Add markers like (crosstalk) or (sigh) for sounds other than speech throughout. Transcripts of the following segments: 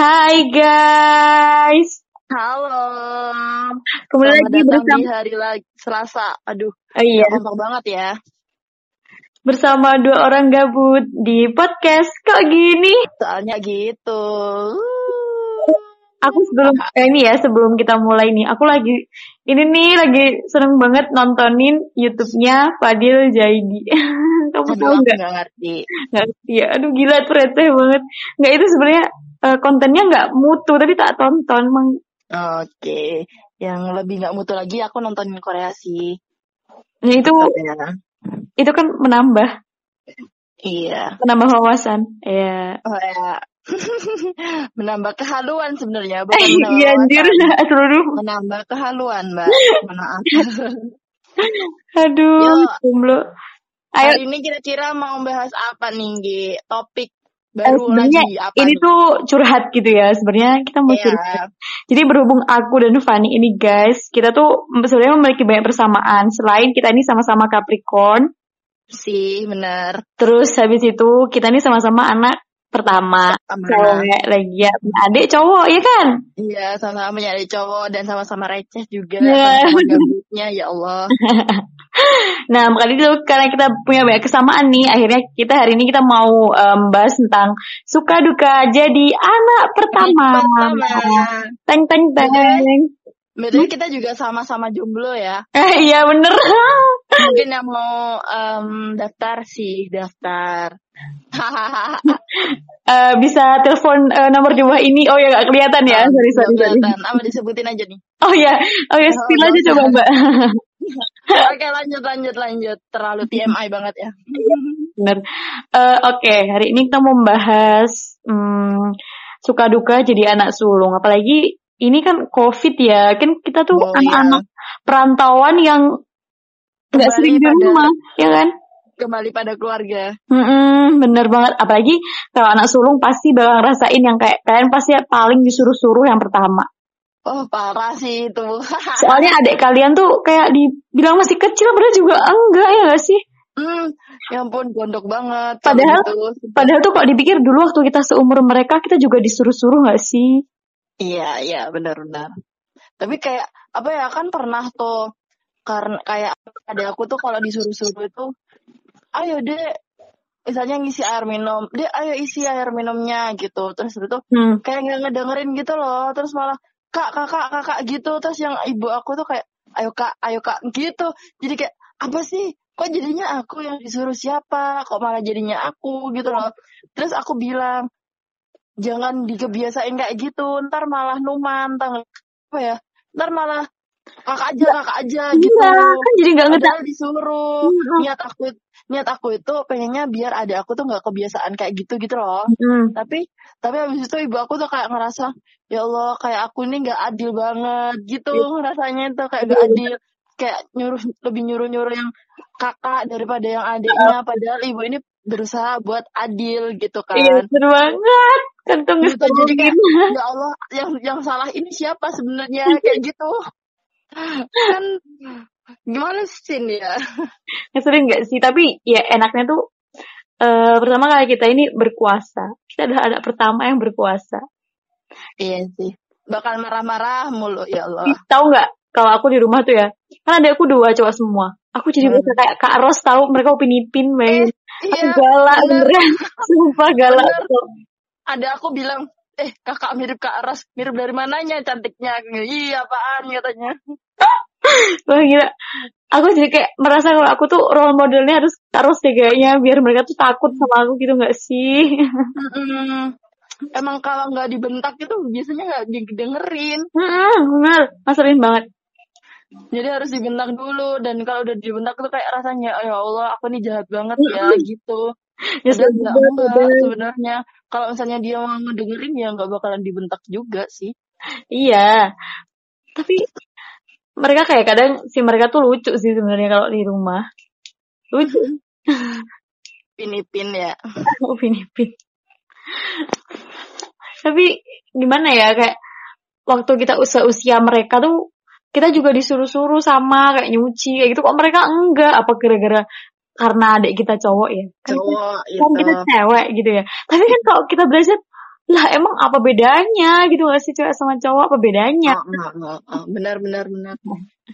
Hai guys. Halo. Kembali Selamat lagi bersama di hari lagi Selasa. Aduh, Oh iya, kompak banget ya. bersama dua orang gabut di podcast kok gini. Soalnya gitu. Aku sebelum eh, ini ya sebelum kita mulai nih, aku lagi ini nih lagi seneng banget nontonin YouTube-nya Fadil Jaidi. (laughs) Kamu tahu nggak? nggak ngerti. Nggak ngerti ya. Aduh gila receh banget. Nggak itu sebenarnya eh, kontennya nggak mutu tapi tak tonton. Emang Oke. Yang lebih nggak mutu lagi aku nontonin Korea sih. Nah, itu Ya. itu kan menambah Iya. menambah wawasan. Ya. Oh ya. (laughs) Menambah kehaluan sebenarnya, (laughs) bukan Eh, menambah iya anjir, aduh, (laughs) Menambah kehaluan, Mbak. Maaf. aduh, Yo. Ayo, Hari ini kira-kira mau bahas apa nih, Gi? Topik baru sebenarnya lagi apa ini nih? tuh curhat gitu ya. Sebenarnya kita mau Iya. curhat. Jadi berhubung aku dan Fanny ini guys, kita tuh sebenarnya memiliki banyak persamaan. Selain kita ini sama-sama Capricorn, sih, bener. terus habis itu kita ini sama-sama anak pertama. Sama. Cewek lagi ya, adik cowok ya kan? Iya, sama-sama nyari cowok dan sama-sama receh juga. Iya. Gabutnya, ya Allah. (laughs) Nah, makanya itu karena kita punya banyak kesamaan nih, akhirnya kita hari ini kita mau bahas tentang suka duka jadi anak pertama. Pertama. Teng teng teng. Betul kita juga sama-sama jomblo ya. Eh, iya bener. (laughs) Mungkin yang mau em, daftar sih, daftar. (laughs) Eh, bisa telepon eh, nomor di bawah ini. Oh ya nggak kelihatan ya. Sorry sorry sorry. Kelihatan. Apa disebutin aja nih. Oh ya, oh ya spill aja coba mbak. (laughs) Oke, lanjut, lanjut, lanjut. Terlalu (laughs) TMI banget ya. Bener. Eh, Oke, hari ini kita mau membahas hmm, suka duka jadi anak sulung. Apalagi ini kan COVID ya, kan kita tuh Oh, anak-anak perantauan yang nggak sering di rumah, ya kan? Kembali pada keluarga. Mm-mm, bener banget. Apalagi kalau anak sulung pasti bakal ngerasain yang kayak kalian pasti paling disuruh-suruh yang pertama. Oh, parah sih itu. (laughs) Soalnya adik kalian tuh kayak dibilang masih kecil, padahal juga enggak ya gak sih? hmm, ya ampun, gondok banget. Padahal- gitu. Padahal tuh kalau dipikir dulu waktu kita seumur mereka, kita juga disuruh-suruh gak sih? Iya, iya, benar-benar. Tapi kayak apa ya kan pernah tuh karena kayak ada aku tuh kalau disuruh-suruh itu, ayo deh, misalnya ngisi air minum, deh ayo isi air minumnya gitu. Terus itu Hmm. kayak nggak ngedengerin gitu loh. Terus malah kak, kakak, kakak gitu. Terus yang ibu aku tuh kayak, ayo kak, ayo kak gitu. Jadi kayak apa sih? Kok jadinya aku yang disuruh siapa? Kok malah jadinya aku gitu loh. Terus aku bilang, jangan dikebiasain kayak gitu ntar malah numan ntar apa ya ntar malah kakak aja kakak aja gitu. Iya, kan jadi gak ngetak. padahal disuruh. Mhm. niat aku niat aku itu pengennya biar ada aku tuh nggak kebiasaan kayak gitu gitu loh. Hmm. tapi tapi habis itu ibu aku tuh kayak ngerasa ya Allah kayak aku ini nggak adil banget gitu rasanya itu kayak gak adil. Kayak nyuruh lebih nyuruh nyuruh yang kakak daripada yang adiknya. Padahal ibu ini berusaha buat adil gitu kan. Iya, bener banget. Kantong gitu jadi kayak ya Allah yang yang salah ini siapa sebenarnya? (laughs) Kayak gitu kan gimana sih ini ya (laughs) Ngeselin gak sih? Tapi ya enaknya tuh, eh pertama kali kita ini berkuasa. Kita adalah anak pertama yang berkuasa. iya sih bakal marah-marah mulu ya Allah tahu nggak? Kalau aku di rumah tuh ya, kan ada aku dua cowok semua. Aku jadi Hmm. kayak Kak Ros tahu mereka upin-ipin, men. Aku iya galak bener. beneran. (laughs) Sumpah galak. Bener. ada aku bilang eh kakak mirip kak Ras mirip dari mananya cantiknya iya apaan katanya (laughs) Wah gila. Aku jadi kayak merasa kalau aku tuh role modelnya harus harus deh kayaknya biar mereka tuh takut sama aku gitu nggak sih? (laughs) Mm-mm. emang kalau nggak dibentak itu biasanya nggak didengerin Hmm, bener. Ngeselin banget. jadi harus dibentak dulu dan kalau udah dibentak tuh kayak rasanya ya Allah aku nih jahat banget ya gitu (laughs) enggak padahal. sebenarnya kalau misalnya dia mau ngedengerin ya nggak bakalan dibentak juga sih (laughs) Iya. Tapi mereka kayak kadang si mereka tuh lucu sih sebenarnya kalau di rumah. Lucu. (laughs) pinipin ya Upin Ipin. Tapi gimana ya kayak waktu kita usia usia mereka tuh kita juga disuruh-suruh sama kayak nyuci kayak gitu kok mereka enggak apa gara-gara karena adik kita cowok ya. Kan, cowok kan kita itu cewek gitu ya. Tapi kan kalau kita belajar lah emang apa bedanya gitu gak sih cewek sama cowok? Apa bedanya? Oh, oh, oh, oh. benar benar benar.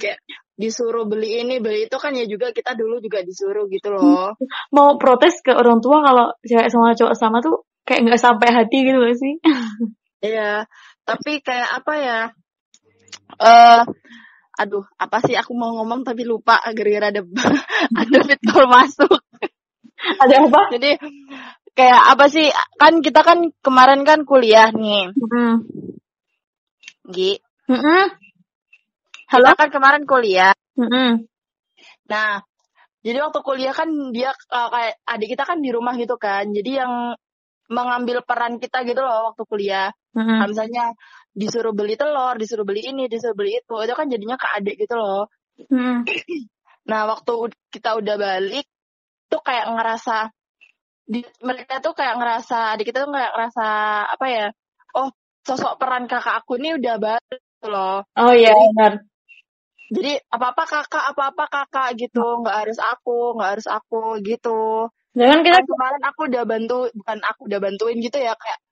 Kayak disuruh beli ini beli itu kan ya juga kita dulu juga disuruh gitu loh. Mau protes ke orang tua kalau cewek sama cowok sama tuh kayak nggak sampai hati gitu gak sih. Iya, tapi kayak apa ya? Eh, aduh, apa sih aku mau ngomong tapi lupa gara-gara ada (laughs) ada fit call masuk. (laughs) ada apa Jadi kayak apa sih? Kan kita kan kemarin kan kuliah nih, hmm. Gi. Mm-mm. Halo? kan kemarin kuliah. Mm-mm. Nah, jadi waktu kuliah kan dia uh, kayak adik kita kan di rumah gitu kan. Jadi yang mengambil peran kita gitu loh waktu kuliah. Mm-mm. Nah, misalnya disuruh beli telur, disuruh beli ini, disuruh beli itu, itu kan jadinya ke adik gitu loh. Mm-mm. (clears throat) Nah, waktu kita udah balik, tuh kayak ngerasa, di, mereka tuh kayak ngerasa, adik kita tuh kayak ngerasa, apa ya, oh, sosok peran kakak aku ini udah balik gitu loh. oh iya benar Jadi, apa-apa kakak, apa-apa kakak gitu, nggak harus aku, nggak harus aku gitu. jangan kita Kan kemarin aku udah bantu, bukan aku udah bantuin gitu ya, kayak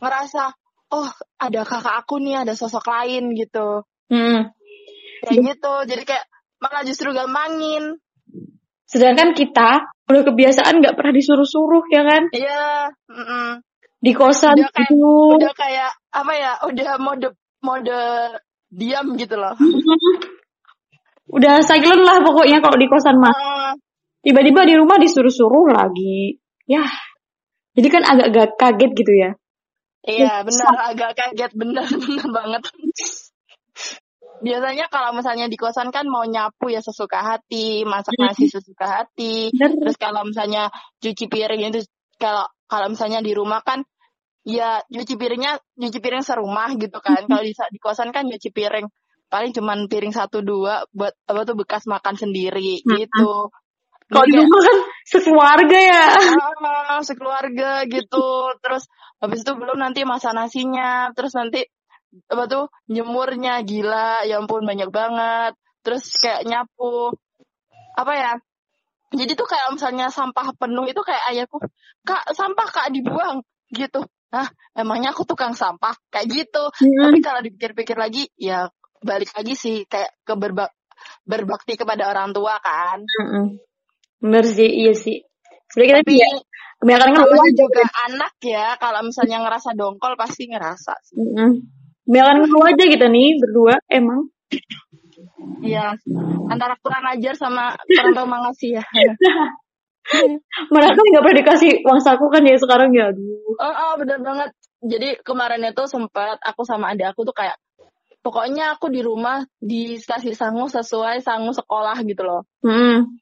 ngerasa, oh, ada kakak aku nih, ada sosok lain gitu. Mm. Kayak gitu, jadi kayak malah justru gampangin. sedangkan kita udah kebiasaan nggak pernah disuruh-suruh ya kan Iya, mm-mm. di kosan Udah kayak- gitu udah kayak apa ya udah mode mode diam gitu loh (laughs) udah silent lah pokoknya kalau di kosan mah Ah, tiba-tiba di rumah disuruh-suruh lagi ya jadi kan agak agak kaget gitu ya iya benar. Agak kaget. Bener (laughs) bener banget. Biasanya kalau misalnya di kosan kan mau nyapu ya sesuka hati masak nasi sesuka hati. Bener. terus kalau misalnya cuci piring itu kalau kalau misalnya di rumah kan ya cuci piringnya cuci piring serumah gitu kan. Kalau di, di kosan kan cuci piring. Paling cuman piring satu dua buat apa tuh bekas makan sendiri gitu kalau di kayak- rumah kan sekeluarga ya. Ah, sekeluarga gitu. Terus habis itu belum nanti masak nasinya. Terus nanti apa tuh nyemurnya gila. Ya ampun banyak banget. Terus kayak nyapu. Apa ya? Jadi tuh kayak misalnya sampah penuh itu kayak ayahku kak sampah kak dibuang. Gitu. Hah, emangnya aku tukang sampah? Kayak gitu. Tapi kalau dipikir-pikir lagi ya balik lagi sih kayak ke berba- berbakti kepada orang tua kan. Mm-mm. Bener sih iya sih sebenarnya kita ya, kebanyakan kan uang juga anak ya kalau misalnya ngerasa dongkol pasti ngerasa sih kebanyakan ngeluh aja kita nih berdua emang Iya, antara kurang ajar sama kurang tahu mengasih ya. (laughs) mereka nggak pernah dikasih uang saku kan ya sekarang ya aduh Oh, oh bener banget. Jadi kemarin itu sempat aku sama adik aku tuh kayak pokoknya aku di rumah dikasih sangu sesuai sangu sekolah gitu loh. Mm-mm.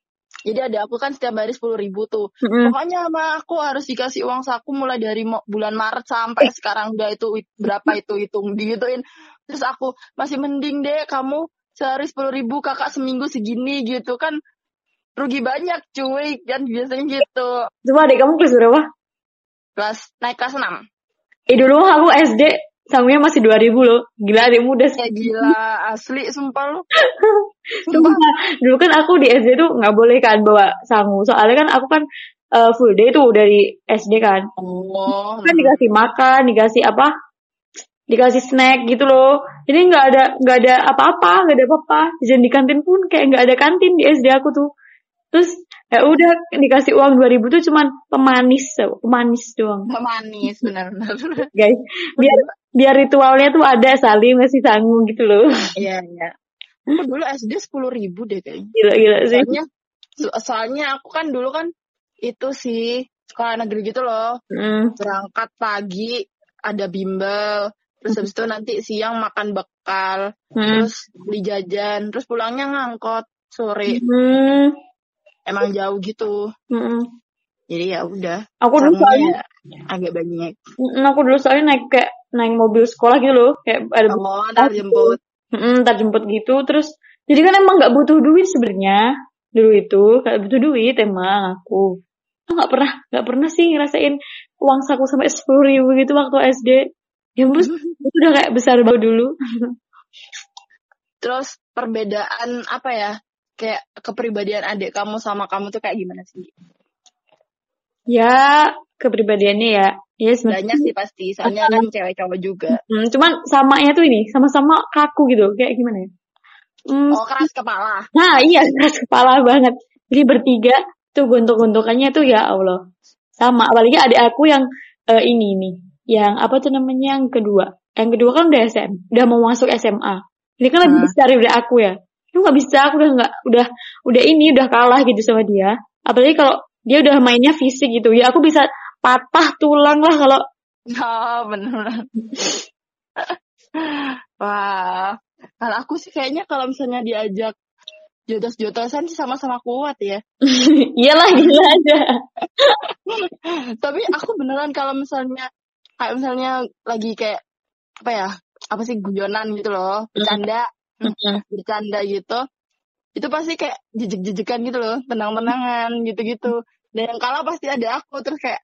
Jadi adik aku kan setiap hari sepuluh ribu tuh. Mm-mm. Pokoknya sama aku harus dikasih uang saku mulai dari bulan Maret sampai sekarang udah itu berapa itu hitung digituin. Terus aku masih mending deh kamu sehari sepuluh ribu kakak seminggu segini gitu kan rugi banyak cuy kan biasanya gitu Cuma adik kamu kelas berapa? kelas naik kelas 6 Eh dulu aku SD sangunya masih 2000 loh. Gila adikmu udah ya gila asli sumpah lu (laughs) Sumpah, dulu kan aku di SD tuh nggak boleh kan bawa sangu. Soalnya kan aku kan eh, full day tuh dari SD kan. oh Kan dikasih makan, dikasih apa? Dikasih snack gitu loh. Jadi nggak ada nggak ada apa-apa, nggak ada apa-apa. Dan di kantin pun kayak nggak ada kantin di SD aku tuh. Terus ya udah dikasih uang 2000 tuh cuman pemanis, pemanis doang, manis benar-benar (laughs) guys. Biar biar ritualnya tuh ada saling ngasih sangu gitu loh. iya iya aku dulu SD sepuluh ribu deh kayaknya Gila gila sih. soalnya so- soalnya aku kan dulu kan itu sih sekolah negeri gitu loh Hmm. berangkat pagi ada bimbel terus habis itu nanti siang makan bekal Hmm. terus beli jajan terus pulangnya ngangkot sore Hmm. Emang jauh gitu. Hmm. jadi ya udah. Aku dulu soalnya, Sangunya agak banyak. Aku dulu soalnya naik kayak naik mobil sekolah gitu loh, kayak ada oh ntar jemput mm, ntar jemput gitu, terus jadi kan emang nggak butuh duit sebenarnya. Dulu itu, kayak butuh duit emang aku. Aku nggak pernah nggak pernah sih ngerasain uang saku sampai sepuluh ribu gitu waktu SD. Ya ampun, (laughs) itu udah kayak besar banget dulu. (laughs) terus perbedaan apa ya kayak kepribadian adik kamu sama kamu tuh kayak gimana sih Ya kepribadiannya ya Iya sebenarnya. Banyak sih pasti, soalnya kan cewek cowok juga. Hmm, cuman samanya tuh ini sama-sama kaku gitu, kayak gimana ya? Hmm, Oh keras kepala. Nah iya keras kepala banget. Jadi bertiga tuh gontok-gontokannya tuh ya Allah. Sama apalagi adik aku yang eh, ini nih. Yang apa tuh namanya yang kedua. Yang kedua kan udah SM, udah mau masuk SMA. Ini kan lebih Hmm. besar dari aku ya. Lu nggak bisa, aku udah nggak udah udah ini udah kalah gitu sama dia. Apalagi kalau dia udah mainnya fisik gitu. Ya aku bisa patah tulang lah kalau Oh bener. Wah, kalau aku sih kayaknya kalau misalnya diajak jotos-jotosan sih sama-sama kuat ya. (laughs) iyalah gila aja. Tapi aku beneran kalau misalnya kayak misalnya lagi kayak apa ya? Apa sih guyonan gitu loh, bercanda, (laughs) bercanda gitu. Itu pasti kayak jejek-jejekan gitu loh, tenang-tenangan gitu-gitu. Dan yang kalah pasti ada aku terus kayak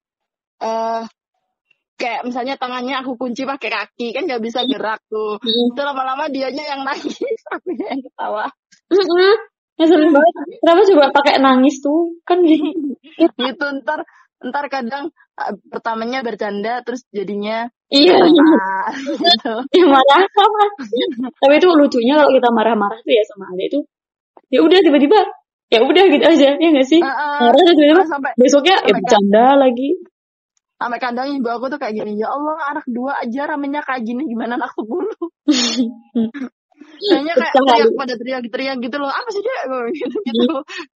eh kayak misalnya tangannya aku kunci pakai kaki kan nggak bisa gerak tuh. Itu lama-lama dianya yang nangis, (laughs) aku yang ketawa. Mm-mm. Ngeselin banget. Kenapa coba pakai nangis tuh? Kan gitu. (laughs) gitu ntar ntar kadang uh, pertamanya bercanda terus jadinya Iya. ah, (laughs) gitu. Ya marah sama. Tapi itu lucunya kalau kita marah-marah tuh ya sama adek itu. Ya udah tiba-tiba ya udah gitu aja ya nggak sih? Heeh. Marah terus tiba-tiba sampai besoknya ya sampai bercanda lagi. sampai kadang ibu aku tuh kayak gini ya Allah anak dua aja ramenya kayak gini gimana anak sepuluh kayaknya kayak teriak pada teriak-teriak gitu loh apa sih dia gitu gitu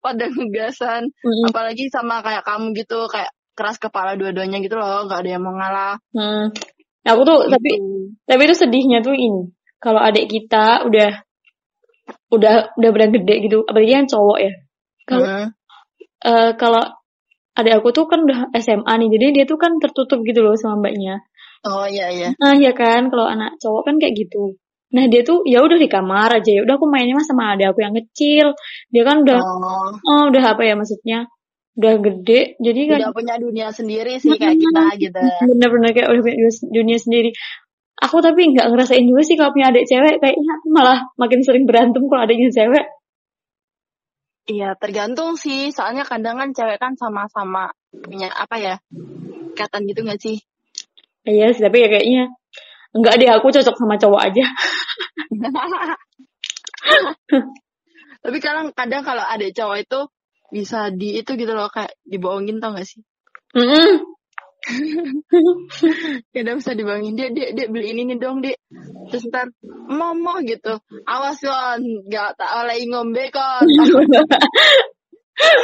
pada ngegasan Mm-mm. apalagi sama kayak kamu gitu kayak keras kepala dua-duanya gitu loh nggak ada yang mau ngalah Hmm. Nah, aku tuh tapi gitu. tapi itu sedihnya tuh ini. Kalau adik kita udah udah udah benar gede gitu, apalagi yang cowok ya. Kalau Heeh. eh, kalau adik aku tuh kan udah SMA nih, jadi dia tuh kan tertutup gitu loh sama mbaknya. oh iya iya Nah, ya kan, kalau anak cowok kan kayak gitu. Nah, dia tuh ya udah di kamar aja ya. Udah aku mainnya mah sama adik aku yang kecil. Dia kan udah oh oh, udah apa ya maksudnya? Udah gede. Jadi kan udah punya dunia sendiri sih kayak kita gitu bener-bener kayak udah punya dunia sendiri. Aku tapi nggak ngerasain juga sih kalau punya adik cewek kayaknya aku malah makin sering berantem kalau adiknya cewek. Iya, tergantung sih. Soalnya kadang kan cewek kan sama-sama punya apa ya? Ikatan gitu gak sih? Iya sih, tapi ya kayaknya enggak deh aku cocok sama cowok aja. (laughs) Tapi kadang kadang kalau ada cowok itu bisa di itu gitu loh kayak dibohongin tau gak sih? Mm-mm. (laughs) Kadang bisa dibohongin dia dia dia beli ini nih dong dia. Terus ntar momo gitu. Awas kon, gak tak oleh ngombe kon. (laughs)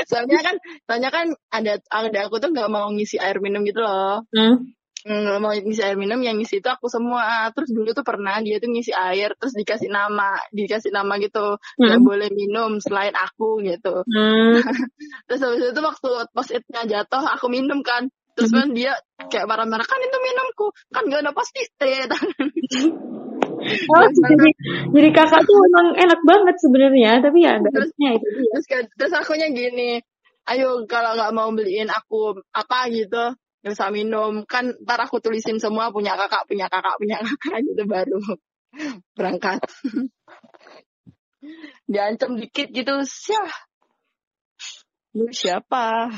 soalnya kan soalnya kan ada ada aku tuh nggak mau ngisi air minum gitu loh. Hmm. Nggak mau ngisi air minum yang ngisi itu aku semua. Terus dulu tuh pernah dia tuh ngisi air terus dikasih nama dikasih nama gitu. Nggak Hmm. boleh minum selain aku gitu. Hmm. (laughs) terus habis itu waktu post-itnya jatuh aku minum kan. Terus Hmm. kan dia kayak marah-marah kan itu minumku kan gak ada post-it. (laughs) Oh, jadi, jadi kakak tuh emang enak banget sebenarnya, tapi ya Terus- itu terus kayak- terus akunya gini ayo kalau nggak mau beliin aku apa gitu usah minum. Kan ntar aku tulisin semua punya kakak punya kakak punya kakak (laughs) gitu baru (laughs) berangkat. (laughs) Diancam dikit gitu syah lu siapa?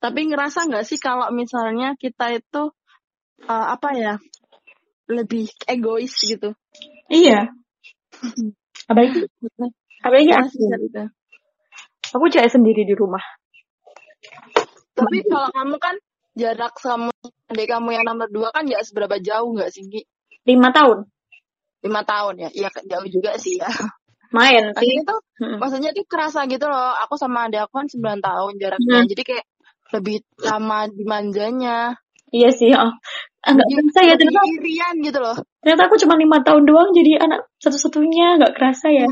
Tapi ngerasa nggak sih kalau misalnya kita itu eh, apa ya lebih egois gitu? Iya. Apalagi apalagi Ngerasa aku. Aku cewek sendiri di rumah. Tapi kalau kamu kan jarak sama adik kamu yang nomor dua kan nggak seberapa jauh nggak sih Gi? Lima tahun. Lima tahun ya? Iya jauh juga sih ya. Main (laughs) sih. Tuh, Mm-mm. maksudnya tuh kerasa gitu loh. Aku sama adik aku kan 9 tahun jaraknya. Hmm. Jadi kayak lebih lama dimanjanya. Iya sih. Oh. Enggak kerasa ya ternyata, irian gitu loh. Ternyata aku cuma lima tahun doang jadi anak satu-satunya nggak kerasa ya.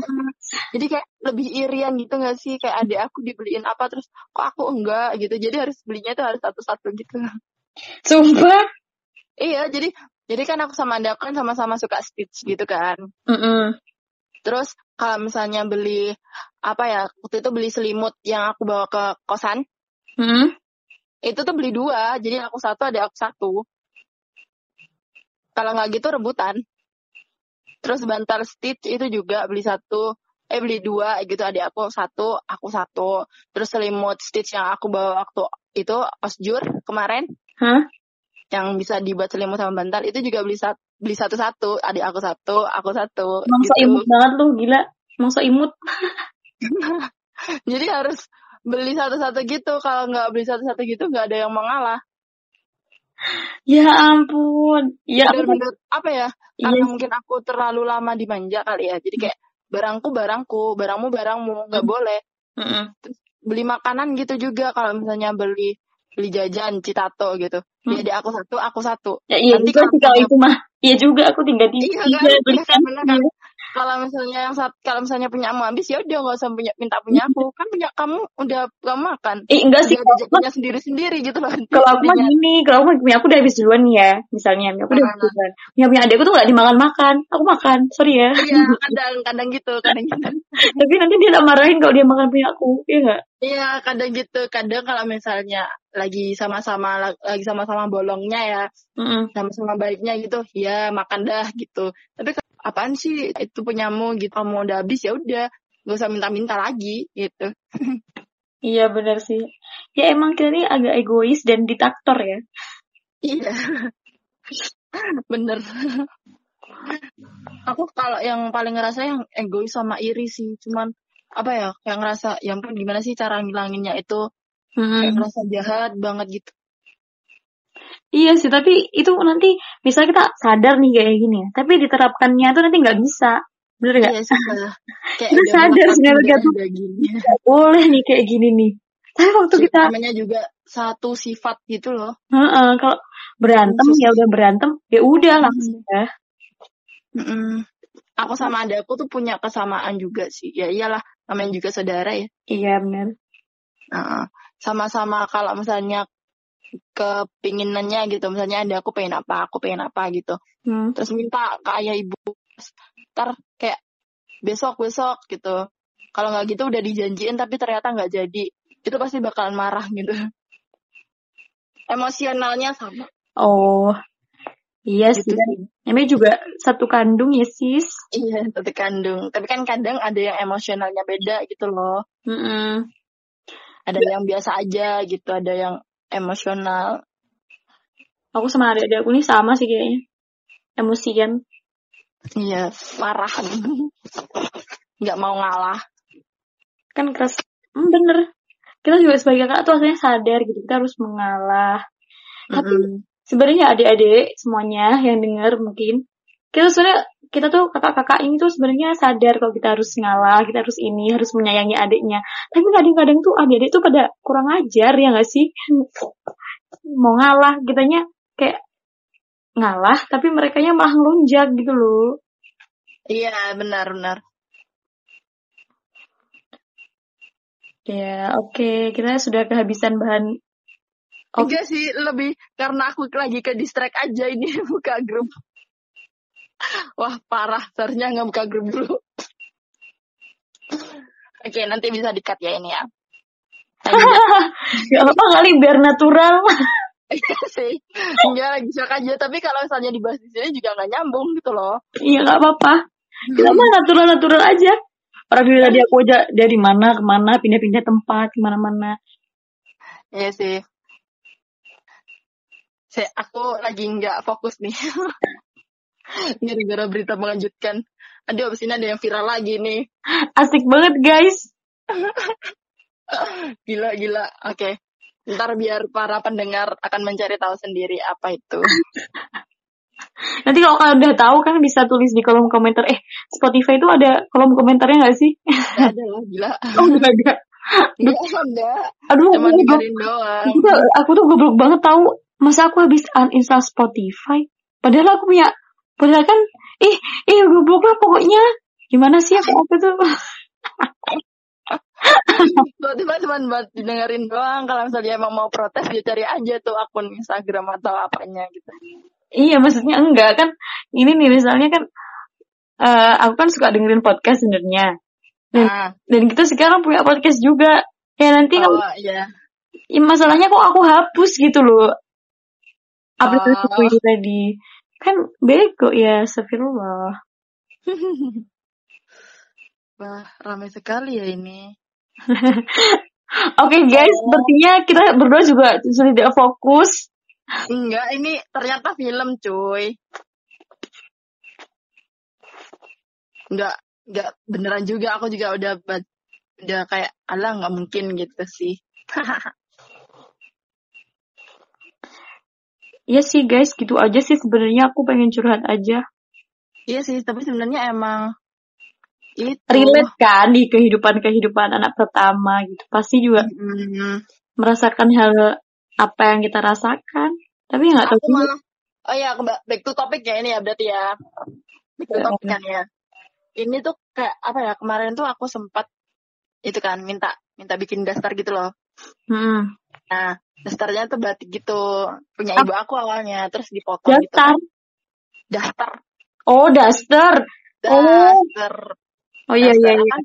Jadi kayak lebih irian gitu gak sih? Kayak adik aku dibeliin apa terus kok aku enggak gitu. Jadi harus belinya tuh harus satu-satu gitu. Sumpah. Iya, jadi jadi kan aku sama adik aku kan sama-sama suka Stitch gitu kan. Mm-mm. Terus kalau misalnya beli apa ya waktu itu beli selimut yang aku bawa ke kosan Mm-mm. itu tuh beli dua jadi aku satu ada aku satu kalau nggak gitu rebutan terus bantal stitch itu juga beli satu eh beli dua gitu adik aku satu aku satu terus selimut stitch yang aku bawa waktu itu osjur kemarin Hah? yang bisa dibuat selimut sama bantal itu juga beli satu beli satu-satu adik aku satu aku satu Emang so gitu imut banget lu, gila. Emang so imut. (laughs) jadi harus beli satu-satu gitu kalau nggak beli satu-satu gitu nggak ada yang mau ngalah (laughs) Ya ampun. Ya bener-bener apa ya Iya karena sih. mungkin aku terlalu lama dimanja kali ya jadi kayak barangku barangku barangmu barangmu nggak Hmm. boleh Mm-mm. beli makanan gitu juga kalau misalnya beli beli jajan citato gitu Hmm. jadi aku satu aku satu Ya iya Nanti juga kalau sih kalau itu mah. Iya juga aku tinggal di Iya tiga kan? beli Iya bener kan? Kalau misalnya yang saat kalau misalnya punya kamu habis ya udah nggak usah punya minta punya aku (laughs) kan punya kamu udah kamu makan Eh enggak sih. udah punya sendiri sendiri gitu loh (laughs) kalau aku mah gini, kalau aku punya aku udah habis duluan nih ya. Misalnya, punya aku udah habis duluan. Punya punya adekku tuh gak dimakan-makan. Aku makan, sorry ya. iya kadang kadang gitu kadang gitu (laughs) Tapi nanti dia tak marahin kalau dia makan punya aku. Iya? Iya kadang gitu kadang kalau misalnya lagi sama-sama lagi sama-sama bolongnya ya sama-sama baiknya gitu ya makan dah gitu tapi kalau, apaan sih itu punyamu? Gitu. Kamu udah habis ya udah. Gak usah minta-minta lagi gitu. (laughs) Iya benar sih. Ya emang kita ini agak egois dan diktator ya. iya. Bener. Aku kalau yang paling ngerasa yang egois sama iri sih. Cuman apa ya yang ngerasa yang pun gimana sih cara ngilanginnya itu? Kayak Mm-mm. ngerasa jahat banget gitu Iya sih, tapi itu nanti misalnya kita sadar nih kayak gini ya, tapi diterapkannya tuh nanti nggak bisa. Bener nggak? iya kayak (laughs) Kita sadar sebenarnya tuh boleh nih kayak gini nih. Tapi waktu kita, namanya juga satu sifat gitu loh Heeh, kalau berantem Khusus. ya udah berantem, ya udah langsung ya. Mm-mm. Aku sama adakku tuh punya kesamaan juga sih. Ya iyalah, namanya juga saudara ya. Iya benar. Nah, sama-sama kalau misalnya kepinginannya gitu. Misalnya ada aku pengen apa, aku pengen apa gitu. Hmm. Terus minta ke ayah ibu. Ntar kayak besok-besok gitu. Kalau nggak gitu udah dijanjiin tapi ternyata nggak jadi. Itu pasti bakalan marah gitu. Emosionalnya sama. Oh, iya. Gitu sih. Juga satu kandung ya sis. Iya, satu kandung. Tapi kan kadang ada yang emosionalnya beda gitu loh. Mm-mm. ada yang biasa aja gitu ada yang emosional Aku sama adik-adik aku nih sama sih kayaknya. Emosian. iya marah (laughs) nggak mau ngalah Kan keras. Hmm, bener. Kita juga sebagai kakak tuh akhirnya sadar gitu. Kita harus mengalah. Tapi Mm-mm. sebenarnya adik-adik semuanya yang dengar mungkin kita sebenarnya kita tuh kakak-kakak ini tuh sebenarnya sadar kalau kita harus ngalah, kita harus ini, harus menyayangi adiknya. Tapi kadang-kadang tuh adik-adik tuh pada kurang ajar ya nggak sih? Mau ngalah, kitanya kayak ngalah, tapi mereka malah ngelunjak gitu loh. iya benar benar Ya, oke, kita sudah kehabisan bahan. Oke. enggak sih lebih karena aku lagi ke distract aja ini (laughs) buka grup wah parah seharusnya nggak buka grup dulu oke nanti bisa dikat ya ini ya Gak (laughs) apa kali biar natural. Iya sih enggak lagi shock aja tapi kalau misalnya dibahas di sini juga nggak nyambung gitu loh Iya nggak apa-apa. Kita mah natural-natural aja. Orang dari tadi aku aja dari mana ke mana pindah-pindah tempat ke mana-mana. Iya sih. Saya, aku lagi nggak fokus nih. (laughs) (laughs) Gara-gara berita mengejutkan. Aduh, abis ini ada yang viral lagi nih. Asik banget guys. (laughs) Gila, gila. Oke. Ntar biar para pendengar akan mencari tahu sendiri apa itu. (laughs) Nanti kalau kalian udah tahu kan bisa tulis di kolom komentar. Eh Spotify itu ada kolom komentarnya nggak sih? Gak ada lah, gila. Oh ada. Gak ada. Aduh, Cuma aku, doang. aku, aku tuh goblok banget tahu. Masa aku habis uninstall Spotify? Padahal aku punya, padahal kan, ih, ih goblok lah pokoknya. Gimana sih aku aku tuh? Tiba-tiba cuma buat didengerin doang. Kalau misalnya emang mau protes, dia cari aja tuh akun Instagram atau apanya gitu. Iya, maksudnya enggak kan. Ini nih misalnya kan, eh aku kan suka dengerin podcast sebenarnya. Dan, Ah, dan kita sekarang punya podcast juga. Ya nanti kan, oh iya. ya masalahnya kok aku hapus gitu loh. Aplikasi Oh. itu tadi. Kan bego ya, astagfirullah. (laughs) Wah, ramai sekali ya ini. (laughs) Oke guys, sepertinya kita berdua juga sudah tidak fokus. Enggak, ini ternyata film, cuy. Enggak, enggak beneran juga. Aku juga udah udah kayak alah nggak mungkin gitu sih. (laughs) Iya sih guys, gitu aja sih sebenarnya aku pengen curhat aja. iya sih, tapi sebenarnya emang itu. Relate kan di kehidupan-kehidupan anak pertama gitu. Pasti juga Mm, merasakan hal apa yang kita rasakan. Tapi nggak tahu malah oh ya back to topic ya ini ya berarti ya back to Ya. topic kan ya ini tuh kayak apa ya kemarin tuh aku sempat itu kan minta minta bikin daftar gitu loh Hmm. nah daftarnya tuh batik gitu punya ibu aku awalnya terus dipotong gitu Daftar. kan. daftar Oh, daster. Oh. daftar Oh iya Daster. iya iya. kan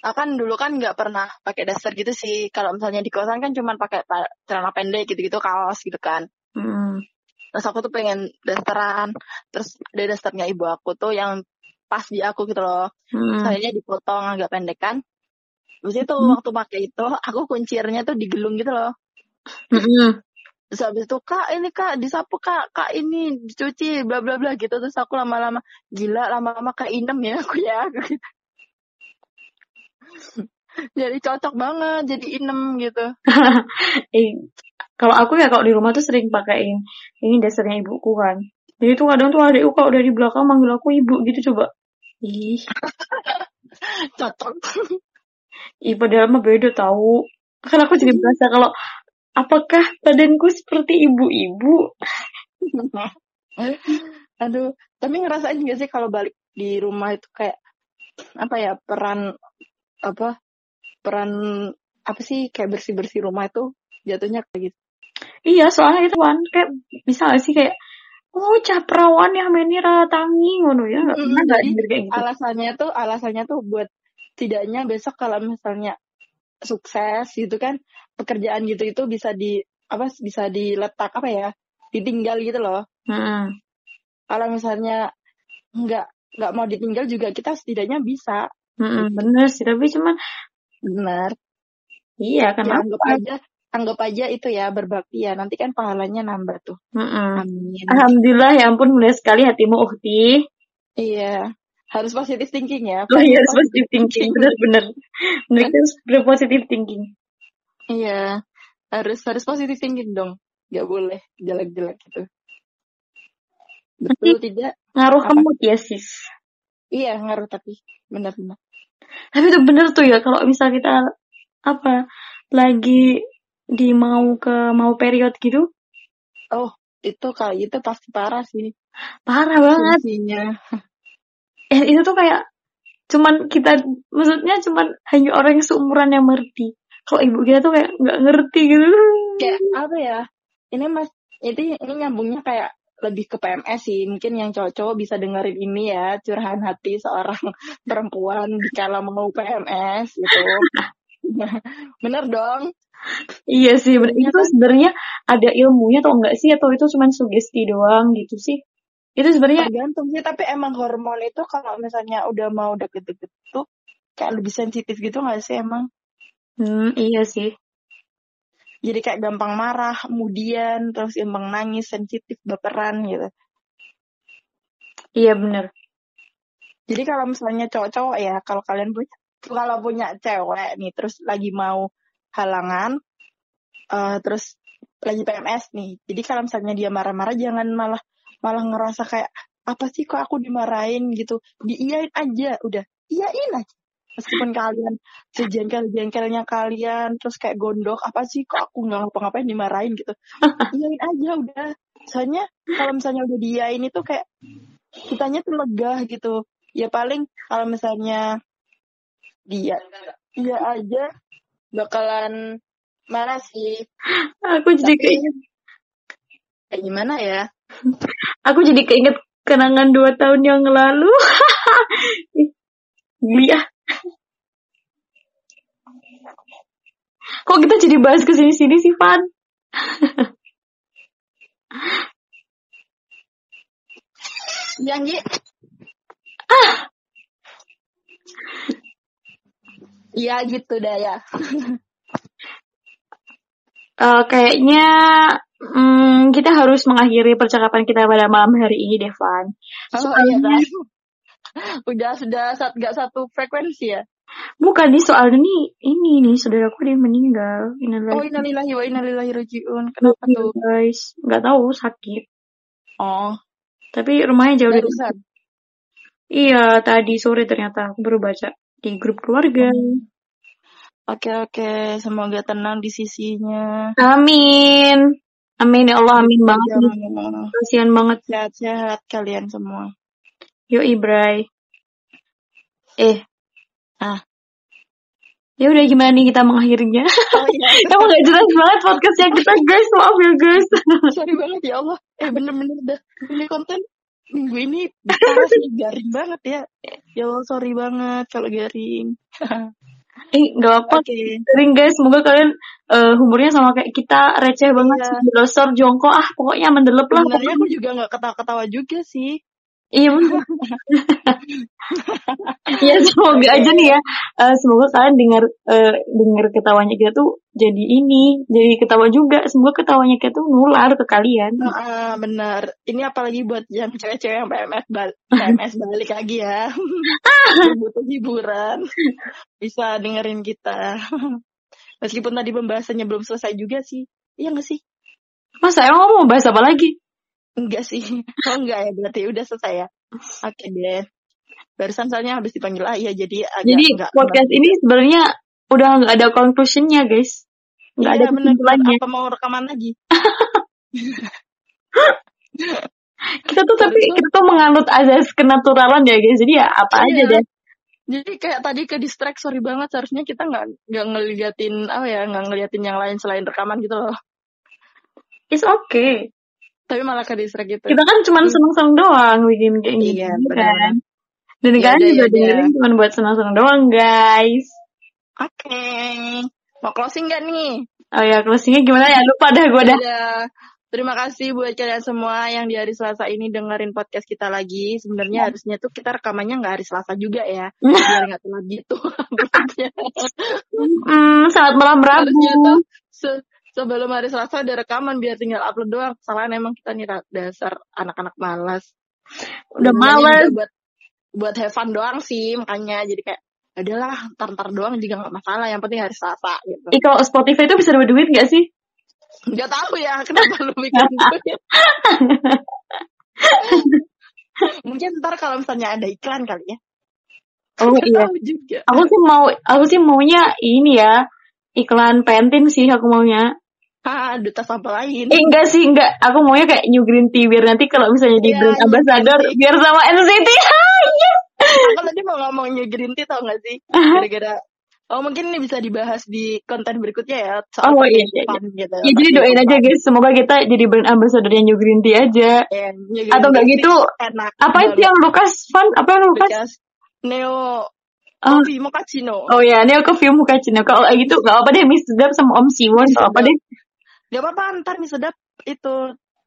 aku kan dulu kan nggak pernah pakai daster gitu sih kalau misalnya di kosan kan cuman pakai pa- celana pendek gitu-gitu kaos gitu kan Hmm. terus aku tuh pengen dasteran terus ada dasternya ibu aku tuh yang pas di aku gitu loh Hmm. sayanya dipotong agak pendek kan Terus itu Hmm. waktu pakai itu aku kuncirnya tuh digelung gitu loh Terus habis itu kak ini kak disapu kak kak ini dicuci bla bla bla gitu terus aku lama-lama gila lama-lama kayak inem ya aku ya (laughs) gitu. jadi cocok banget jadi inem gitu (laughs) Eh, kalau aku ya kalau di rumah tuh sering pakein ini dasarnya ibuku kan. Jadi tuh kadang tuh adikku kalau dari belakang manggil aku ibu gitu coba. Ih, (laughs) cocok ih padahal mah beda tahu. Kan aku jadi merasa kalau apakah badanku seperti ibu-ibu? (laughs) aduh tapi ngerasain gak sih kalau balik di rumah itu kayak apa ya peran apa peran apa sih kayak bersih bersih rumah itu jatuhnya kayak gitu Iya, soalnya itu kan kayak misalnya sih kayak oh caprawan ya meni tangi ngono ya nggak Mm, denger kayak gitu. alasannya tuh alasannya tuh buat tidaknya besok kalau misalnya sukses gitu kan pekerjaan gitu itu bisa di apa bisa diletak apa ya ditinggal gitu loh Hmm. kalau misalnya nggak nggak mau ditinggal juga kita setidaknya bisa Mm-mm, bener sih, tapi cuman benar iya ya kenapa? anggap aja anggap aja itu ya berbakti ya nanti kan pahalanya nambah tuh Mm-mm. amin Alhamdulillah ya ampun mulia sekali hatimu Uhti. iya harus positif thinking ya. Oh iya, harus positive thinking, bener-bener. Bener kita harus berpositif thinking. iya harus harus positif thinking dong. Nggak boleh jelek-jelek gitu. Betul tidak? Ngaruh ke mood ya sis. iya ngaruh tapi. Benar-benar Tapi itu bener tuh ya kalau misal kita apa lagi di mau ke mau period gitu. Oh itu kali itu pasti parah sih. Parah banget. fungsinya Eh, itu tuh kayak cuman kita maksudnya cuman hanya orang yang seumuran yang ngerti. Kalau ibu kita tuh kayak nggak ngerti gitu. kayak apa ya ini mas itu ini nyambungnya kayak lebih ke PMS sih mungkin yang cowok-cowok bisa dengerin ini ya curahan hati seorang (laughs) perempuan di kala mau PMS gitu (laughs) bener dong Iya sih, bener. Iya itu kan? sebenarnya ada ilmunya atau enggak sih atau itu cuman sugesti doang gitu sih? Itu sebenarnya tergantung sih tapi emang hormon itu kalau misalnya udah mau deket-deket tuh kayak lebih sensitif gitu gak sih emang hmm, iya sih. jadi kayak gampang marah kemudian terus gampang nangis sensitif baperan gitu Iya bener. Jadi kalau misalnya cowok-cowok ya, kalau kalian punya kalau punya cewek nih terus lagi mau halangan eh terus lagi PMS nih. Jadi kalau misalnya dia marah-marah jangan malah malah ngerasa kayak apa sih kok aku dimarahin gitu. Diiyain aja, udah. Iyain aja. Meskipun kalian sejengkel-jengkelnya kalian terus kayak gondok, apa sih kok aku nggak ngapa-ngapain dimarahin gitu. Iyain aja udah. Soalnya kalau misalnya udah diiyain itu kayak kitanya tuh lega gitu ya paling kalau misalnya dia dia aja bakalan marah sih Aku jadi keinget, kayak gimana ya aku jadi keinget kenangan dua tahun yang lalu. (laughs) Ah. Kok kita jadi bahas ke sini-sini sih, Van? (laughs) janji Iya gitu dah ya. (laughs) Eh, kayaknya hmm, kita harus mengakhiri percakapan kita pada malam hari ini, Devan. Oh Soalnya, kan. (laughs) Udah sudah saat gak satu frekuensi ya. bukan nih soalnya nih, ini nih, saudaraku dia meninggal. Oh Innalillahi innalillahi wa innalillahi rajiun. Kenapa tuh? guys. Nggak tahu, sakit. Oh, Tapi rumahnya jauh dari. Iya, tadi sore ternyata aku baru baca di grup keluarga. Hmm. Oke oke, semoga tenang di sisinya. Amin. Amin ya Allah, amin banget Kasihan banget. sehat-sehat kalian semua. Yo Ibray. Eh, Ah, ya udah gimana nih kita mengakhirinya? oh iya, (laughs) Emang gak jelas banget podcastnya kita guys, maaf ya guys. sorry banget ya Allah. Eh bener-bener dah, ini konten minggu ini (laughs) parah sih garing banget ya. Ya Allah sorry banget kalau garing. (laughs) Eh, gak apa-apa. Oke. Sering guys, semoga kalian eh, humornya sama kayak kita receh banget Iya. sih, jongkok, ah pokoknya mendelep lah. Sebenarnya pokoknya. aku juga nggak ketawa-ketawa juga sih. Iya (laughs) ya semoga aja nih ya. Eh, semoga kalian dengar eh, dengar ketawanya kita tuh jadi ini, jadi ketawa juga. Semoga ketawanya kita tuh nular ke kalian. Ah, benar. Ini apalagi buat yang cewek-cewek yang PMS bal PMS balik lagi ya. (laughs) Butuh hiburan. Bisa dengerin kita. Meskipun tadi pembahasannya belum selesai juga sih. Iya nggak sih? Masa emang mau bahas apa lagi? Enggak sih. (laughs) Oh enggak ya, berarti udah selesai ya. Oke deh. Barusan soalnya habis dipanggil ayah jadi agak Jadi enggak podcast ini sebenarnya udah nggak ada conclusionnya guys. Nggak ada Iya benar kesimpulannya. apa mau rekaman lagi? (laughs) Kita tuh tapi kita tuh menganut azas kenaturalan ya guys. Jadi ya apa aja Iya. deh. Jadi kayak tadi ke distract sorry banget seharusnya kita nggak nggak ngeliatin apa ya nggak ngeliatin yang lain selain rekaman gitu loh. It's okay. Tapi malah ke distract gitu. Kita kan cuma seneng-seneng doang bikin kayak gitu Iya, kan. Dan Ya kalian juga ya udah. dengerin cuma buat seneng-seneng doang guys. Oke. Mau closing gak nih? Oh ya closingnya gimana ya? Lupa dah gue dah. Dadah. Terima kasih buat kalian semua yang di hari Selasa ini dengerin podcast kita lagi. Sebenarnya harusnya tuh kita rekamannya nggak hari Selasa juga ya, (laughs) biar nggak telat gitu. (laughs) Hmm, selamat malam harusnya tuh Rabu. se- sebelum hari Selasa udah rekaman biar tinggal upload doang. Kesalahan emang kita nih dasar anak-anak malas. Udah juga buat buat have fun doang sih makanya jadi kayak "Ya udahlah ntar-ntar doang juga nggak masalah yang penting hari Selasa gitu. Ih kalau Spotify itu bisa dapat duit gak sih? Gak tahu ya (laughs) kenapa lu bikin duit. (laughs) Mungkin ntar kalau misalnya ada iklan kali ya. Oh iya. Aku sih mau, aku sih maunya ini ya iklan pentin sih aku maunya. Ah, duta sampah lain. Eh enggak sih enggak, aku maunya kayak New Green Tea biar nanti kalau misalnya di Iya, brand New ambassador Tea. biar sama NCT. (laughs) Iya. Aku tadi mau ngomongnya green tea tau gak sih? Gara-gara Oh mungkin ini bisa dibahas di konten berikutnya ya soal Oh, iya, iya, penitipan gitu. Ya jadi doain aja guys, semoga kita jadi brand ambassadornya New Green Tea aja. Eh, New Green Atau enggak Tea gitu, enak. apa itu yang Lukas Fun? Apa yang Lukas? Neo Oh, Coffee Mochaccino. oh ya, ini aku film muka Cina. Kalau kayak gitu gak apa deh, Miss Sedap sama Om Siwon, Miss gak apa deh. Gak apa-apa ntar nih sedap itu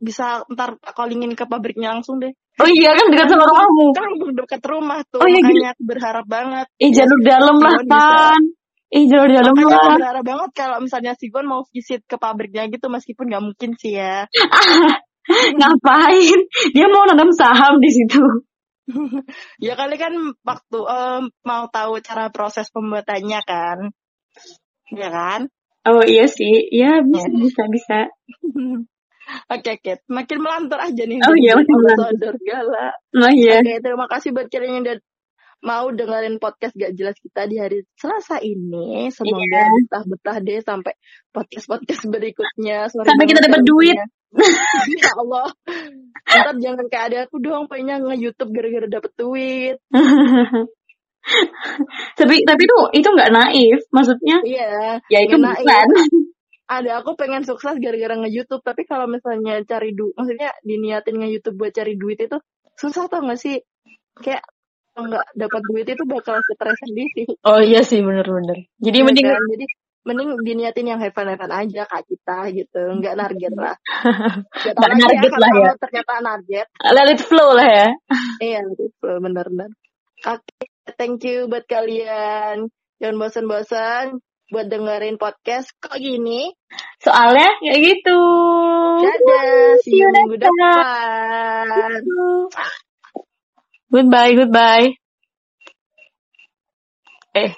bisa ntar callingin ke pabriknya langsung deh. Oh iya kan dekat sama rumahmu. Kan dekat rumah tuh, Oh, iya, makanya aku berharap banget. Eh jalur dalam lah kan. Eh jalur dalam Makanya aku lah. berharap banget kalau misalnya Sigon mau visit ke pabriknya gitu meskipun nggak mungkin sih ya. (laughs) Ngapain? Dia mau nanam saham di situ. Ya kali kan waktu em, mau tahu cara proses pembuatannya kan. Ya kan? Oh iya sih, ya bisa bisa bisa. Oke, oke. Makin melantur aja nih. Oh iya, makin melantur. Gala. Nah iya. Oke, terima kasih buat kalian yang udah mau dengerin podcast gak jelas kita di hari Selasa ini. Semoga Iya. betah-betah deh sampai podcast-podcast berikutnya. Sorry Sampai kita dapat ya duit. (laughs) ya Allah. Ntar jangan kayak ada aku doang pengennya nge-youtube gara-gara dapet duit. (laughs) tapi tapi tuh itu nggak naif, maksudnya Iya. ya itu naif. bukan. (laughs) Ada aku pengen sukses gara-gara nge-youtube. Tapi kalau misalnya cari duit, maksudnya diniatin nge-youtube buat cari duit itu susah tau gak sih? Kayak kalau nggak dapat duit itu bakal stres sendiri. Oh iya sih bener-bener. Jadi Iya mending kan? Jadi mending diniatin yang have fun, aja kak kita gitu. Nggak narget lah. (laughs) Nggak narget ya, lah ya. ternyata narget let it flow lah ya. (laughs) Iya let it flow bener bener oke okay, thank you buat kalian. Jangan bosan-bosan buat dengerin podcast kok gini. Soalnya ya gitu. Dadah see you minggu depan. Goodbye goodbye. Eh